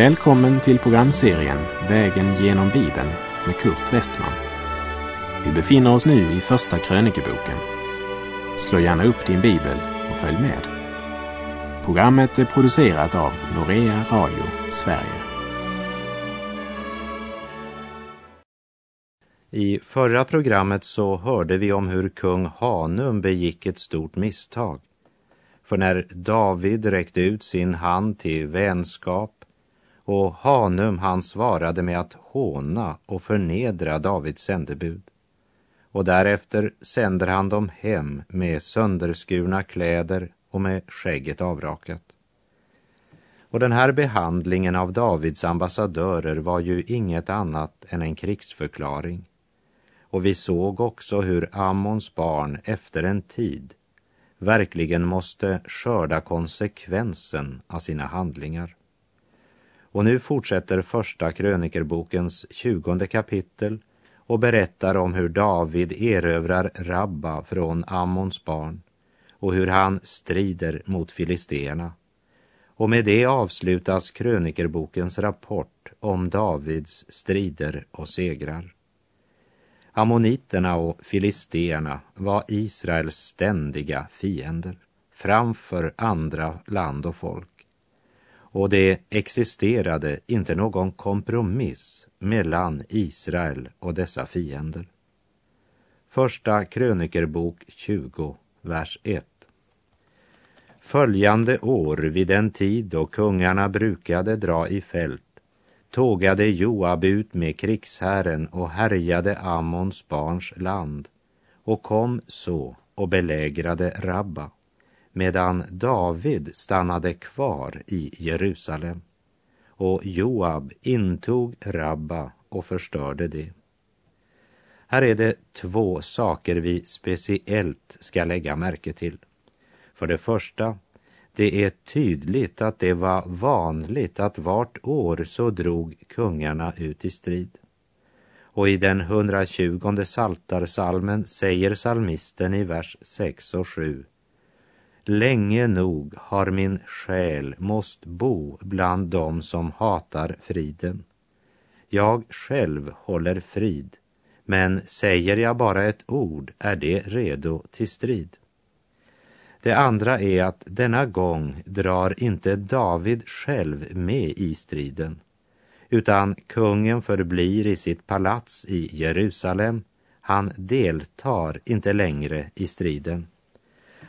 Välkommen till programserien Vägen genom Bibeln med Kurt Westman. Vi befinner oss nu i Första krönikeboken. Slå gärna upp din bibel och följ med. Programmet är producerat av Norea Radio Sverige. I förra programmet så hörde vi om hur kung Hanum begick ett stort misstag. För när David räckte ut sin hand till vänskap och Hanum han svarade med att håna och förnedra Davids sändebud. Och därefter sänder han dem hem med sönderskurna kläder och med skägget avrakat. Och den här behandlingen av Davids ambassadörer var ju inget annat än en krigsförklaring. Och vi såg också hur Ammons barn efter en tid verkligen måste skörda konsekvensen av sina handlingar. Och nu fortsätter första krönikerbokens tjugonde kapitel och berättar om hur David erövrar Rabba från Ammons barn och hur han strider mot filisterna. Och med det avslutas krönikerbokens rapport om Davids strider och segrar. Ammoniterna och filisterna var Israels ständiga fiender framför andra land och folk. Och det existerade inte någon kompromiss mellan Israel och dessa fiender. Första krönikerbok 20, vers 1. Följande år vid den tid då kungarna brukade dra i fält tågade Joab ut med krigsherren och härjade Ammons barns land och kom så och belägrade Rabba medan David stannade kvar i Jerusalem och Joab intog Rabba och förstörde det. Här är det två saker vi speciellt ska lägga märke till. För det första, det är tydligt att det var vanligt att vart år så drog kungarna ut i strid. Och i den 120 saltarsalmen säger salmisten i vers 6 och 7 Länge nog har min själ måst bo bland dem som hatar friden. Jag själv håller frid, men säger jag bara ett ord är det redo till strid. Det andra är att denna gång drar inte David själv med i striden, utan kungen förblir i sitt palats i Jerusalem. Han deltar inte längre i striden.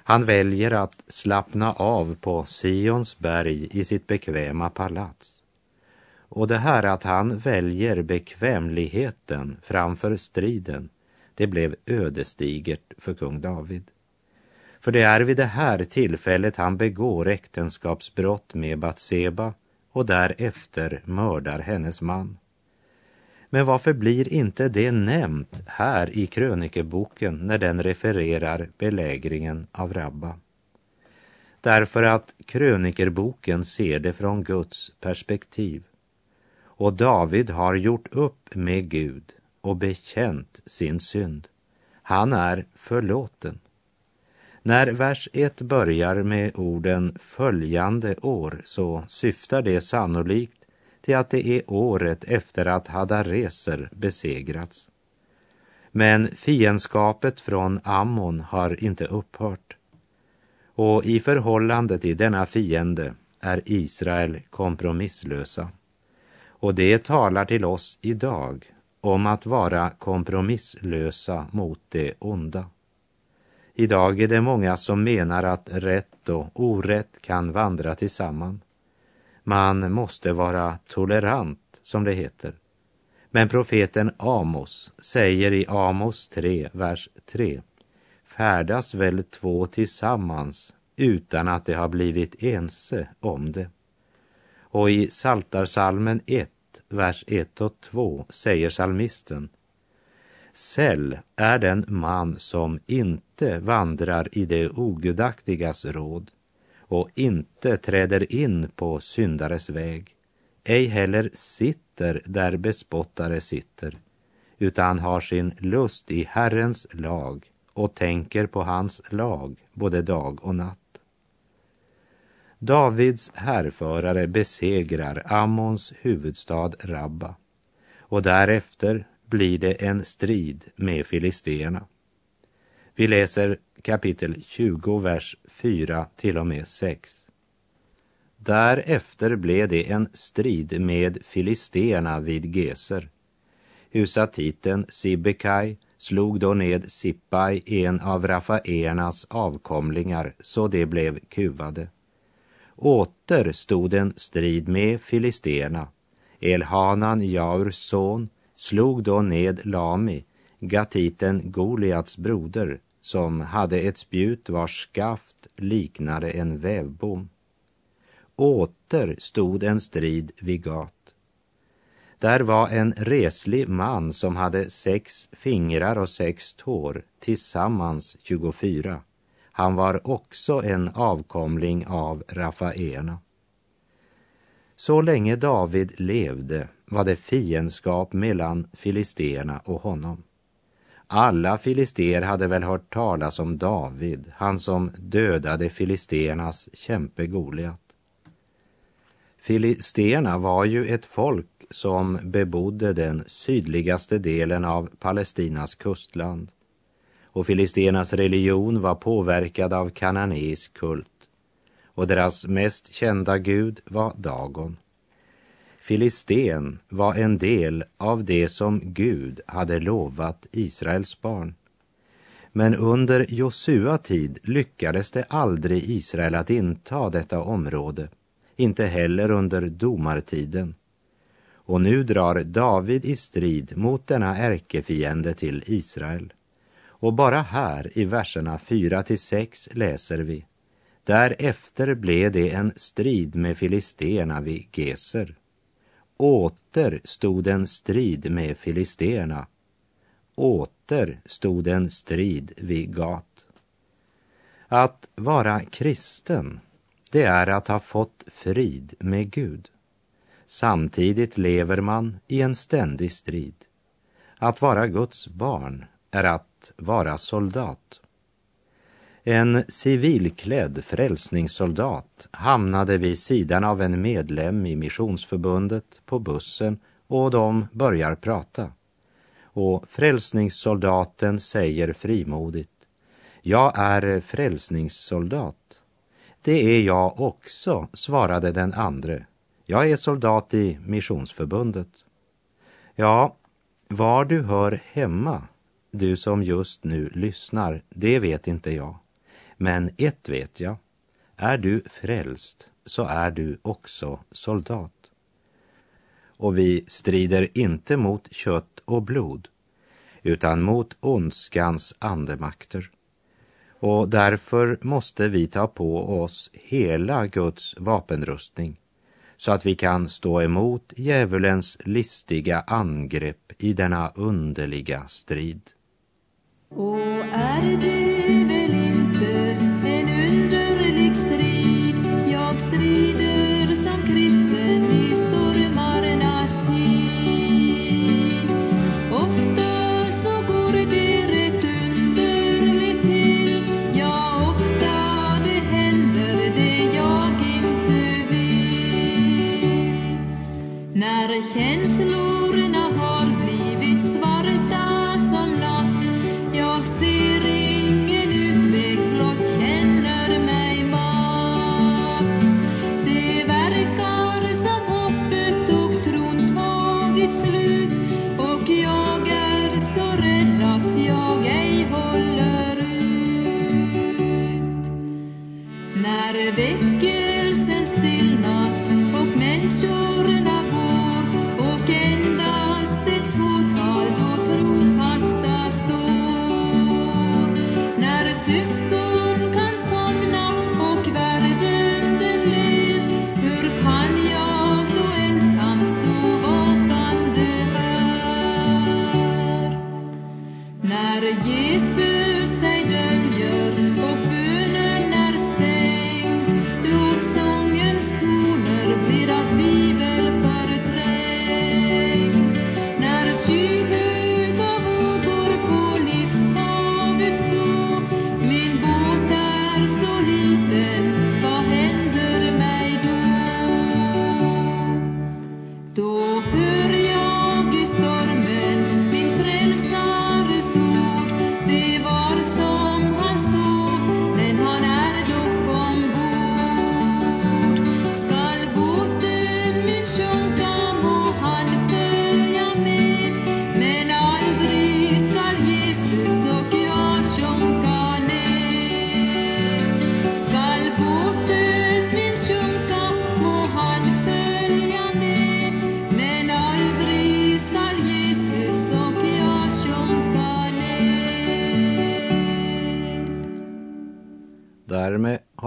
Han väljer att slappna av på Sions berg i sitt bekväma palats. Och det här att han väljer bekvämligheten framför striden, det blev ödesdigert för kung David. För det är vid det här tillfället han begår äktenskapsbrott med Batseba och därefter mördar hennes man. Men varför blir inte det nämnt här i krönikeboken när den refererar belägringen av Rabba? Därför att krönikerboken ser det från Guds perspektiv. Och David har gjort upp med Gud och bekänt sin synd. Han är förlåten. När vers 1 börjar med orden följande år så syftar det sannolikt till att det är året efter att Hadareser besegrats. Men fiendskapet från Ammon har inte upphört. Och i förhållande till denna fiende är Israel kompromisslösa. Och det talar till oss idag om att vara kompromisslösa mot det onda. Idag är det många som menar att rätt och orätt kan vandra tillsammans. Man måste vara tolerant, som det heter. Men profeten Amos säger i Amos 3, vers 3. Färdas väl två tillsammans utan att de har blivit ense om det. Och i Saltarsalmen 1, vers 1 och 2 säger salmisten Säll är den man som inte vandrar i det ogudaktigas råd och inte träder in på syndares väg, ej heller sitter där bespottare sitter, utan har sin lust i Herrens lag och tänker på hans lag både dag och natt. Davids härförare besegrar Ammons huvudstad Rabba och därefter blir det en strid med filisterna. Vi läser kapitel 20, vers 4 till och med 6. Därefter blev det en strid med filisterna vid Geser. Husatiten Sibekai slog då ned Sippai, en av Rafaernas avkomlingar, så de blev kuvade. Åter stod en strid med filisterna. Elhanan, Jaurs son, slog då ned Lami, gatiten Goliats broder, som hade ett spjut vars skaft liknade en vävbom. Åter stod en strid vid Gat. Där var en reslig man som hade sex fingrar och sex tår, tillsammans 24. Han var också en avkomling av Rafaena. Så länge David levde var det fiendskap mellan filisterna och honom. Alla filister hade väl hört talas om David, han som dödade filisternas kämpe Goliat. Filisterna var ju ett folk som bebodde den sydligaste delen av Palestinas kustland. Och filisternas religion var påverkad av kananeisk kult och deras mest kända gud var Dagon. Filisten var en del av det som Gud hade lovat Israels barn. Men under Josua tid lyckades det aldrig Israel att inta detta område, inte heller under domartiden. Och nu drar David i strid mot denna ärkefiende till Israel. Och bara här i verserna 4 till 6 läser vi Därefter blev det en strid med filisterna vid Geser. Åter stod en strid med filisterna. Åter stod en strid vid Gat. Att vara kristen, det är att ha fått frid med Gud. Samtidigt lever man i en ständig strid. Att vara Guds barn är att vara soldat. En civilklädd frälsningssoldat hamnade vid sidan av en medlem i missionsförbundet på bussen och de börjar prata. Och frälsningssoldaten säger frimodigt, jag är frälsningssoldat. Det är jag också, svarade den andre jag är soldat i missionsförbundet. Ja, var du hör hemma, du som just nu lyssnar, det vet inte jag. Men ett vet jag. Är du frälst så är du också soldat. Och vi strider inte mot kött och blod, utan mot ondskans andemakter. Och därför måste vi ta på oss hela Guds vapenrustning så att vi kan stå emot djävulens listiga angrepp i denna underliga strid. Och är väl inte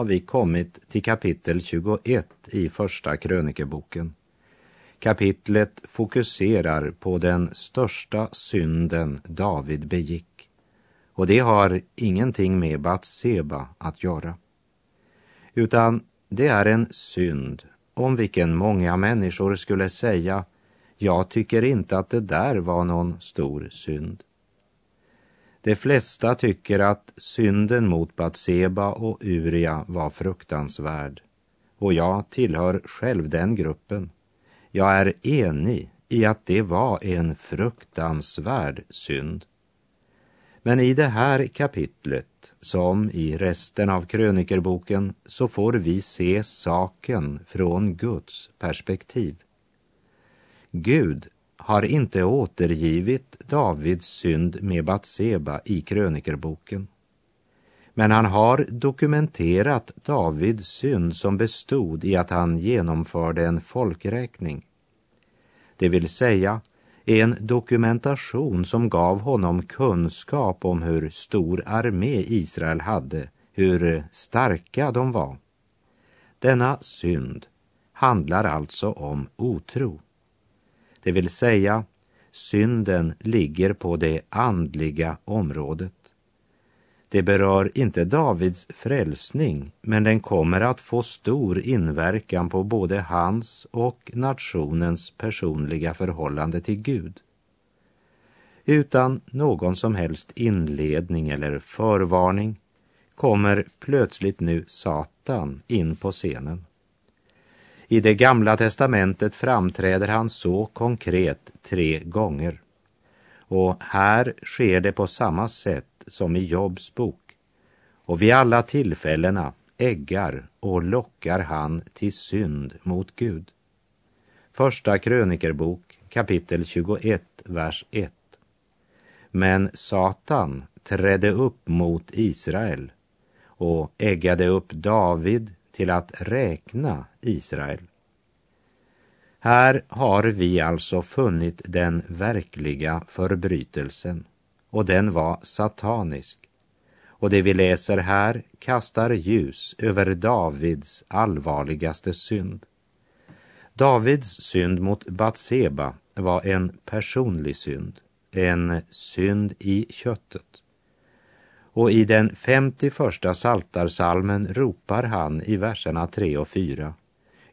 har vi kommit till kapitel 21 i Första krönikeboken. Kapitlet fokuserar på den största synden David begick och det har ingenting med Batseba att göra. Utan det är en synd om vilken många människor skulle säga jag tycker inte att det där var någon stor synd. De flesta tycker att synden mot Batseba och Uria var fruktansvärd och jag tillhör själv den gruppen. Jag är enig i att det var en fruktansvärd synd. Men i det här kapitlet, som i resten av krönikerboken, så får vi se saken från Guds perspektiv. Gud har inte återgivit Davids synd med Batseba i krönikerboken. Men han har dokumenterat Davids synd som bestod i att han genomförde en folkräkning. Det vill säga en dokumentation som gav honom kunskap om hur stor armé Israel hade, hur starka de var. Denna synd handlar alltså om otro. Det vill säga, synden ligger på det andliga området. Det berör inte Davids frälsning, men den kommer att få stor inverkan på både hans och nationens personliga förhållande till Gud. Utan någon som helst inledning eller förvarning kommer plötsligt nu Satan in på scenen. I det gamla testamentet framträder han så konkret tre gånger. Och här sker det på samma sätt som i Jobs bok. Och vid alla tillfällena äggar och lockar han till synd mot Gud. Första krönikerbok kapitel 21, vers 1. Men Satan trädde upp mot Israel och äggade upp David till att räkna Israel. Här har vi alltså funnit den verkliga förbrytelsen och den var satanisk. Och det vi läser här kastar ljus över Davids allvarligaste synd. Davids synd mot Batseba var en personlig synd, en synd i köttet. Och i den 51 saltarsalmen ropar han i verserna 3 och 4.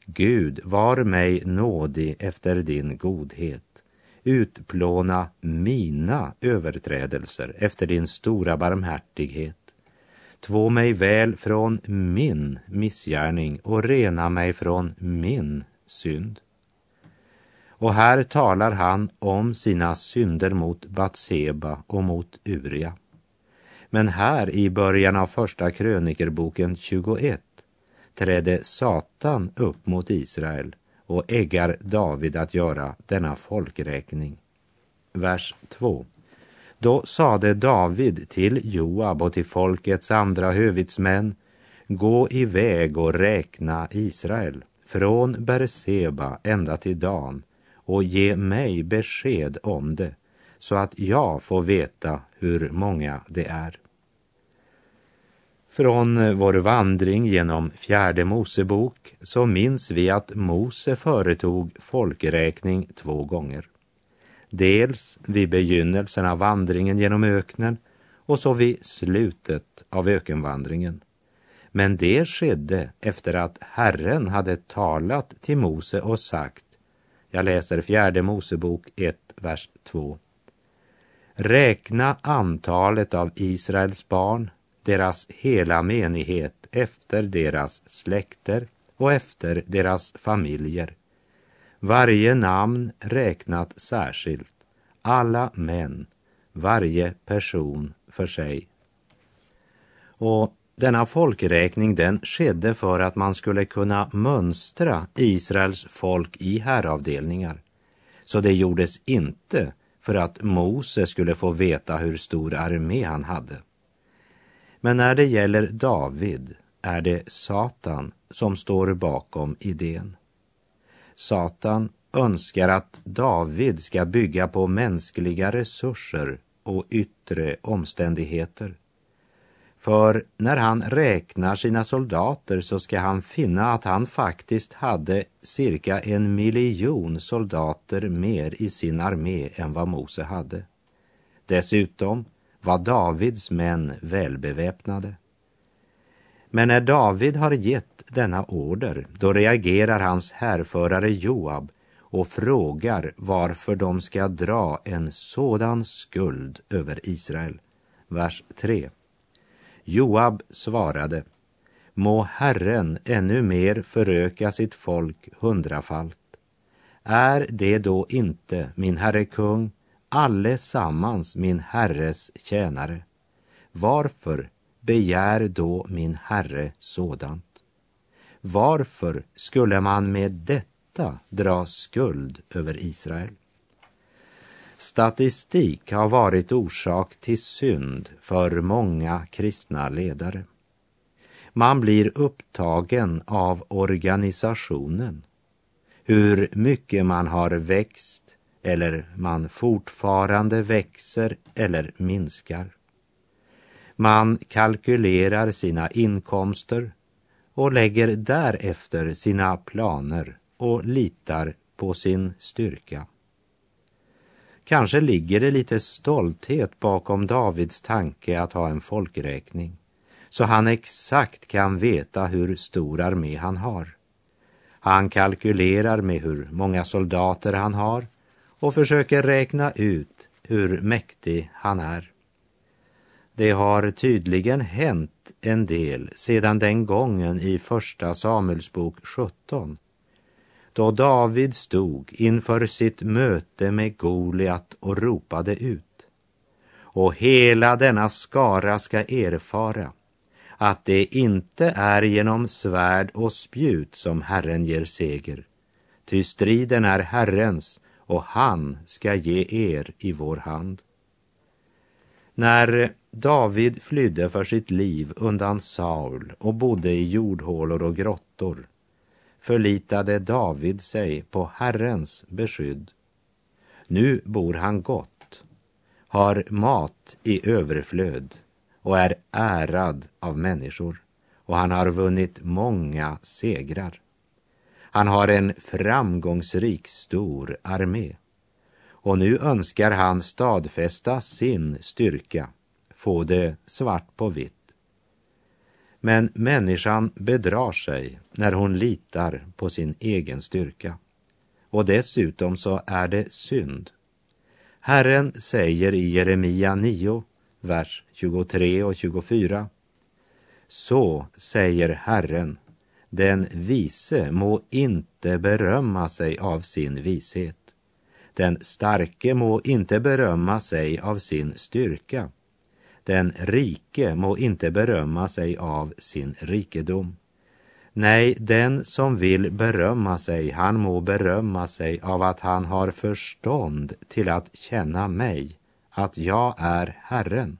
Gud, var mig nådig efter din godhet. Utplåna mina överträdelser efter din stora barmhärtighet. Två mig väl från min missgärning och rena mig från min synd. Och här talar han om sina synder mot Batseba och mot Uria. Men här i början av första krönikerboken 21 trädde Satan upp mot Israel och äggar David att göra denna folkräkning. Vers 2. Då sade David till Joab och till folkets andra hövitsmän Gå iväg och räkna Israel från Berseba ända till Dan och ge mig besked om det så att jag får veta hur många det är. Från vår vandring genom fjärde Mosebok så minns vi att Mose företog folkräkning två gånger. Dels vid begynnelsen av vandringen genom öknen och så vid slutet av ökenvandringen. Men det skedde efter att Herren hade talat till Mose och sagt, jag läser fjärde Mosebok 1, vers 2. Räkna antalet av Israels barn deras hela menighet efter deras släkter och efter deras familjer. Varje namn räknat särskilt, alla män, varje person för sig. Och denna folkräkning den skedde för att man skulle kunna mönstra Israels folk i häravdelningar. Så det gjordes inte för att Mose skulle få veta hur stor armé han hade. Men när det gäller David är det Satan som står bakom idén. Satan önskar att David ska bygga på mänskliga resurser och yttre omständigheter. För när han räknar sina soldater så ska han finna att han faktiskt hade cirka en miljon soldater mer i sin armé än vad Mose hade. Dessutom var Davids män välbeväpnade. Men när David har gett denna order, då reagerar hans härförare Joab och frågar varför de ska dra en sådan skuld över Israel. Vers 3. Joab svarade, må Herren ännu mer föröka sitt folk hundrafalt. Är det då inte, min herre kung, allesammans min herres tjänare? Varför begär då min herre sådant? Varför skulle man med detta dra skuld över Israel? Statistik har varit orsak till synd för många kristna ledare. Man blir upptagen av organisationen, hur mycket man har växt eller man fortfarande växer eller minskar. Man kalkylerar sina inkomster och lägger därefter sina planer och litar på sin styrka. Kanske ligger det lite stolthet bakom Davids tanke att ha en folkräkning, så han exakt kan veta hur stor armé han har. Han kalkylerar med hur många soldater han har och försöker räkna ut hur mäktig han är. Det har tydligen hänt en del sedan den gången i Första Samuelsbok 17 då David stod inför sitt möte med Goliat och ropade ut. Och hela denna skara ska erfara att det inte är genom svärd och spjut som Herren ger seger, ty striden är Herrens och han ska ge er i vår hand. När David flydde för sitt liv undan Saul och bodde i jordhålor och grottor förlitade David sig på Herrens beskydd. Nu bor han gott, har mat i överflöd och är ärad av människor och han har vunnit många segrar. Han har en framgångsrik stor armé och nu önskar han stadfästa sin styrka, få det svart på vitt. Men människan bedrar sig när hon litar på sin egen styrka. Och dessutom så är det synd. Herren säger i Jeremia 9, vers 23 och 24. Så säger Herren, den vise må inte berömma sig av sin vishet. Den starke må inte berömma sig av sin styrka. Den rike må inte berömma sig av sin rikedom. Nej, den som vill berömma sig, han må berömma sig av att han har förstånd till att känna mig, att jag är Herren,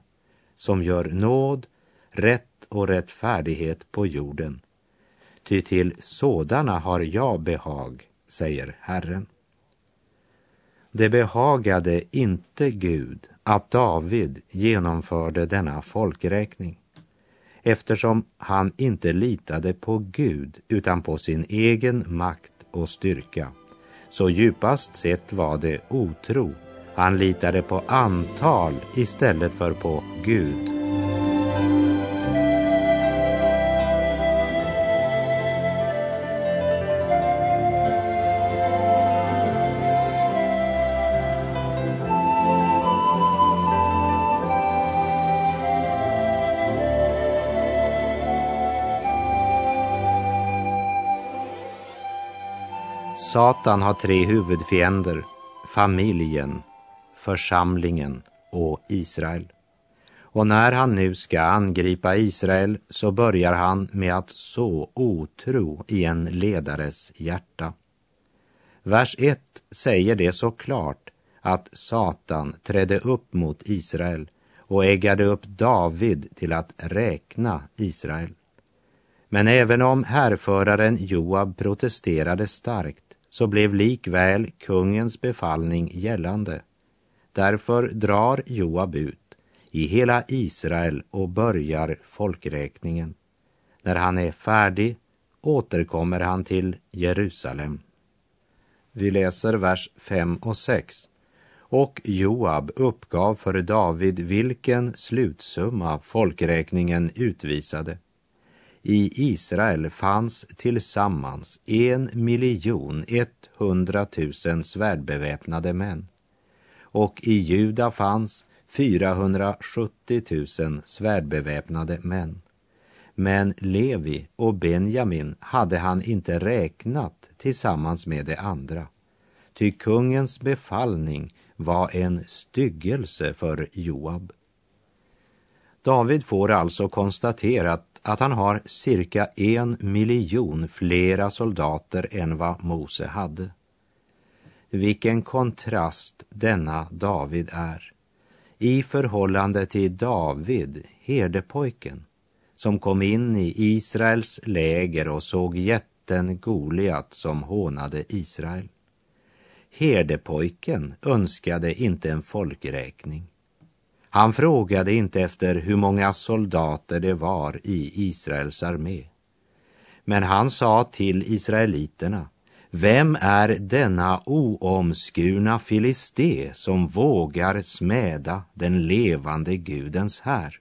som gör nåd, rätt och rättfärdighet på jorden. Ty till sådana har jag behag, säger Herren. Det behagade inte Gud att David genomförde denna folkräkning eftersom han inte litade på Gud utan på sin egen makt och styrka. Så djupast sett var det otro. Han litade på antal istället för på Gud. Satan har tre huvudfiender, familjen, församlingen och Israel. Och när han nu ska angripa Israel så börjar han med att så otro i en ledares hjärta. Vers 1 säger det så klart att Satan trädde upp mot Israel och äggade upp David till att räkna Israel. Men även om härföraren Joab protesterade starkt så blev likväl kungens befallning gällande. Därför drar Joab ut i hela Israel och börjar folkräkningen. När han är färdig återkommer han till Jerusalem. Vi läser vers 5 och 6. Och Joab uppgav för David vilken slutsumma folkräkningen utvisade. I Israel fanns tillsammans en miljon etthundratusen svärdbeväpnade män och i Juda fanns 470 000 svärdbeväpnade män. Men Levi och Benjamin hade han inte räknat tillsammans med de andra. Ty kungens befallning var en styggelse för Joab. David får alltså konstatera att att han har cirka en miljon flera soldater än vad Mose hade. Vilken kontrast denna David är i förhållande till David, herdepojken, som kom in i Israels läger och såg jätten Goliat som hånade Israel. Herdepojken önskade inte en folkräkning. Han frågade inte efter hur många soldater det var i Israels armé. Men han sa till israeliterna, vem är denna oomskurna filisté som vågar smäda den levande Gudens här?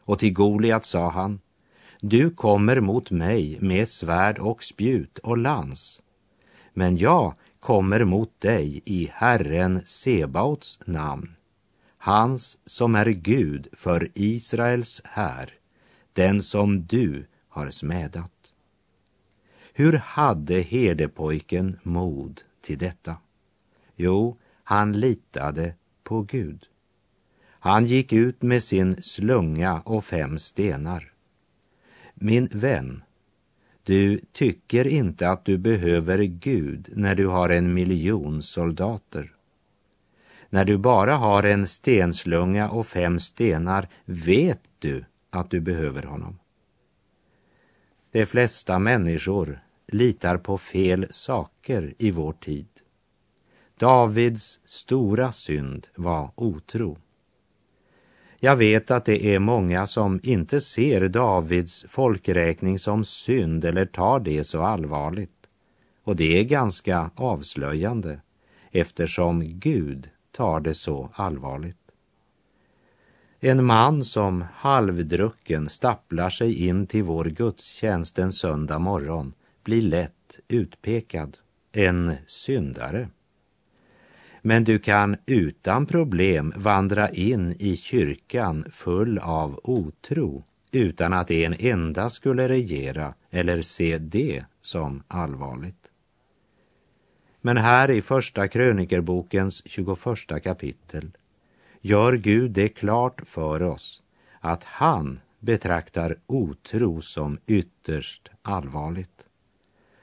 Och till Goliat sa han, du kommer mot mig med svärd och spjut och lans, men jag kommer mot dig i Herren Sebaots namn, hans som är Gud för Israels här, den som du har smädat. Hur hade herdepojken mod till detta? Jo, han litade på Gud. Han gick ut med sin slunga och fem stenar. Min vän, du tycker inte att du behöver Gud när du har en miljon soldater. När du bara har en stenslunga och fem stenar vet du att du behöver honom. De flesta människor litar på fel saker i vår tid. Davids stora synd var otro. Jag vet att det är många som inte ser Davids folkräkning som synd eller tar det så allvarligt. Och det är ganska avslöjande eftersom Gud tar det så allvarligt. En man som halvdrucken stapplar sig in till vår gudstjänst en söndag morgon blir lätt utpekad, en syndare. Men du kan utan problem vandra in i kyrkan full av otro utan att en enda skulle regera eller se det som allvarligt. Men här i Första krönikerbokens 21 kapitel gör Gud det klart för oss att han betraktar otro som ytterst allvarligt.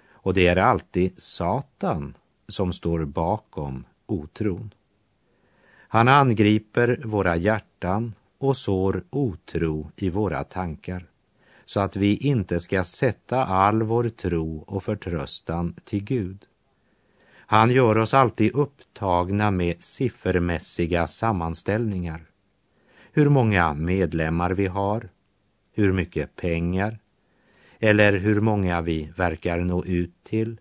Och det är alltid Satan som står bakom otron. Han angriper våra hjärtan och sår otro i våra tankar så att vi inte ska sätta all vår tro och förtröstan till Gud. Han gör oss alltid upptagna med siffermässiga sammanställningar. Hur många medlemmar vi har, hur mycket pengar eller hur många vi verkar nå ut till.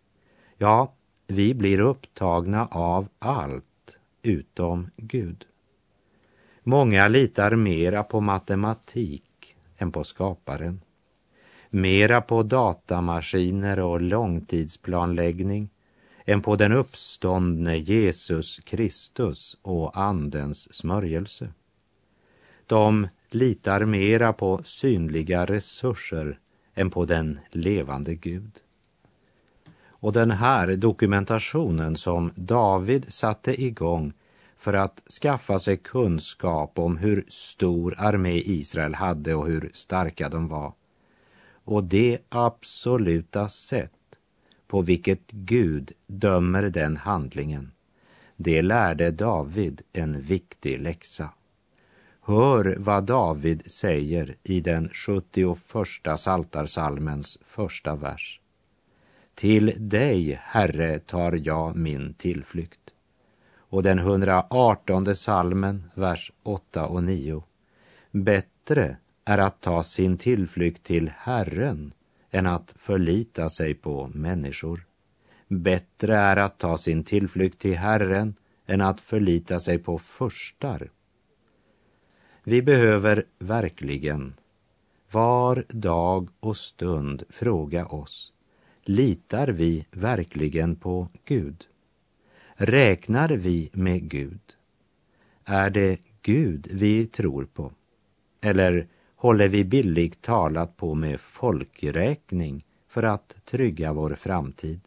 Ja, vi blir upptagna av allt utom Gud. Många litar mera på matematik än på skaparen. Mera på datamaskiner och långtidsplanläggning än på den uppståndne Jesus Kristus och Andens smörjelse. De litar mera på synliga resurser än på den levande Gud. Och den här dokumentationen som David satte igång för att skaffa sig kunskap om hur stor armé Israel hade och hur starka de var. Och det absoluta sätt på vilket Gud dömer den handlingen, det lärde David en viktig läxa. Hör vad David säger i den 71 saltarsalmens första vers. Till dig, Herre, tar jag min tillflykt. och den 118 salmen, vers 8 och 9. Bättre är att ta sin tillflykt till Herren än att förlita sig på människor. Bättre är att ta sin tillflykt till Herren än att förlita sig på förstar. Vi behöver verkligen var dag och stund fråga oss, litar vi verkligen på Gud? Räknar vi med Gud? Är det Gud vi tror på? Eller håller vi billigt talat på med folkräkning för att trygga vår framtid?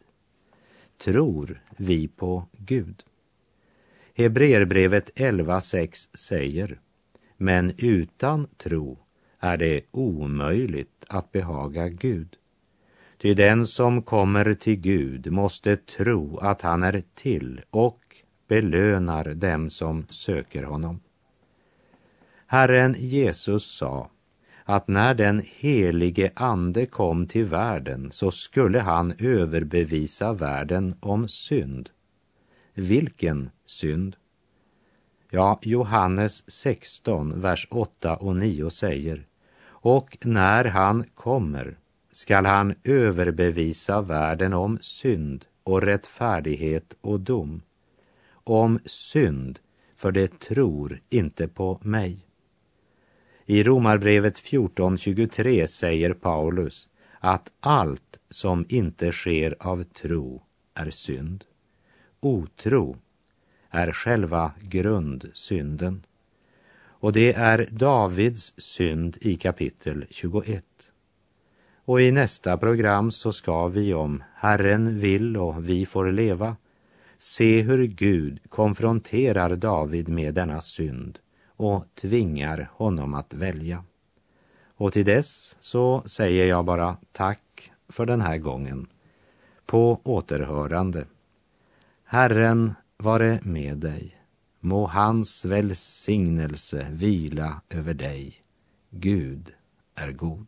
Tror vi på Gud? Hebreerbrevet 11.6 säger Men utan tro är det omöjligt att behaga Gud. Ty den som kommer till Gud måste tro att han är till och belönar dem som söker honom. Herren Jesus sa att när den helige Ande kom till världen så skulle han överbevisa världen om synd. Vilken synd? Ja, Johannes 16, vers 8 och 9 säger och när han kommer skall han överbevisa världen om synd och rättfärdighet och dom. Om synd, för det tror inte på mig. I Romarbrevet 14.23 säger Paulus att allt som inte sker av tro är synd. Otro är själva grundsynden. Och det är Davids synd i kapitel 21. Och i nästa program så ska vi om Herren vill och vi får leva se hur Gud konfronterar David med denna synd och tvingar honom att välja. Och till dess så säger jag bara tack för den här gången. På återhörande. Herren vare med dig. Må hans välsignelse vila över dig. Gud är god.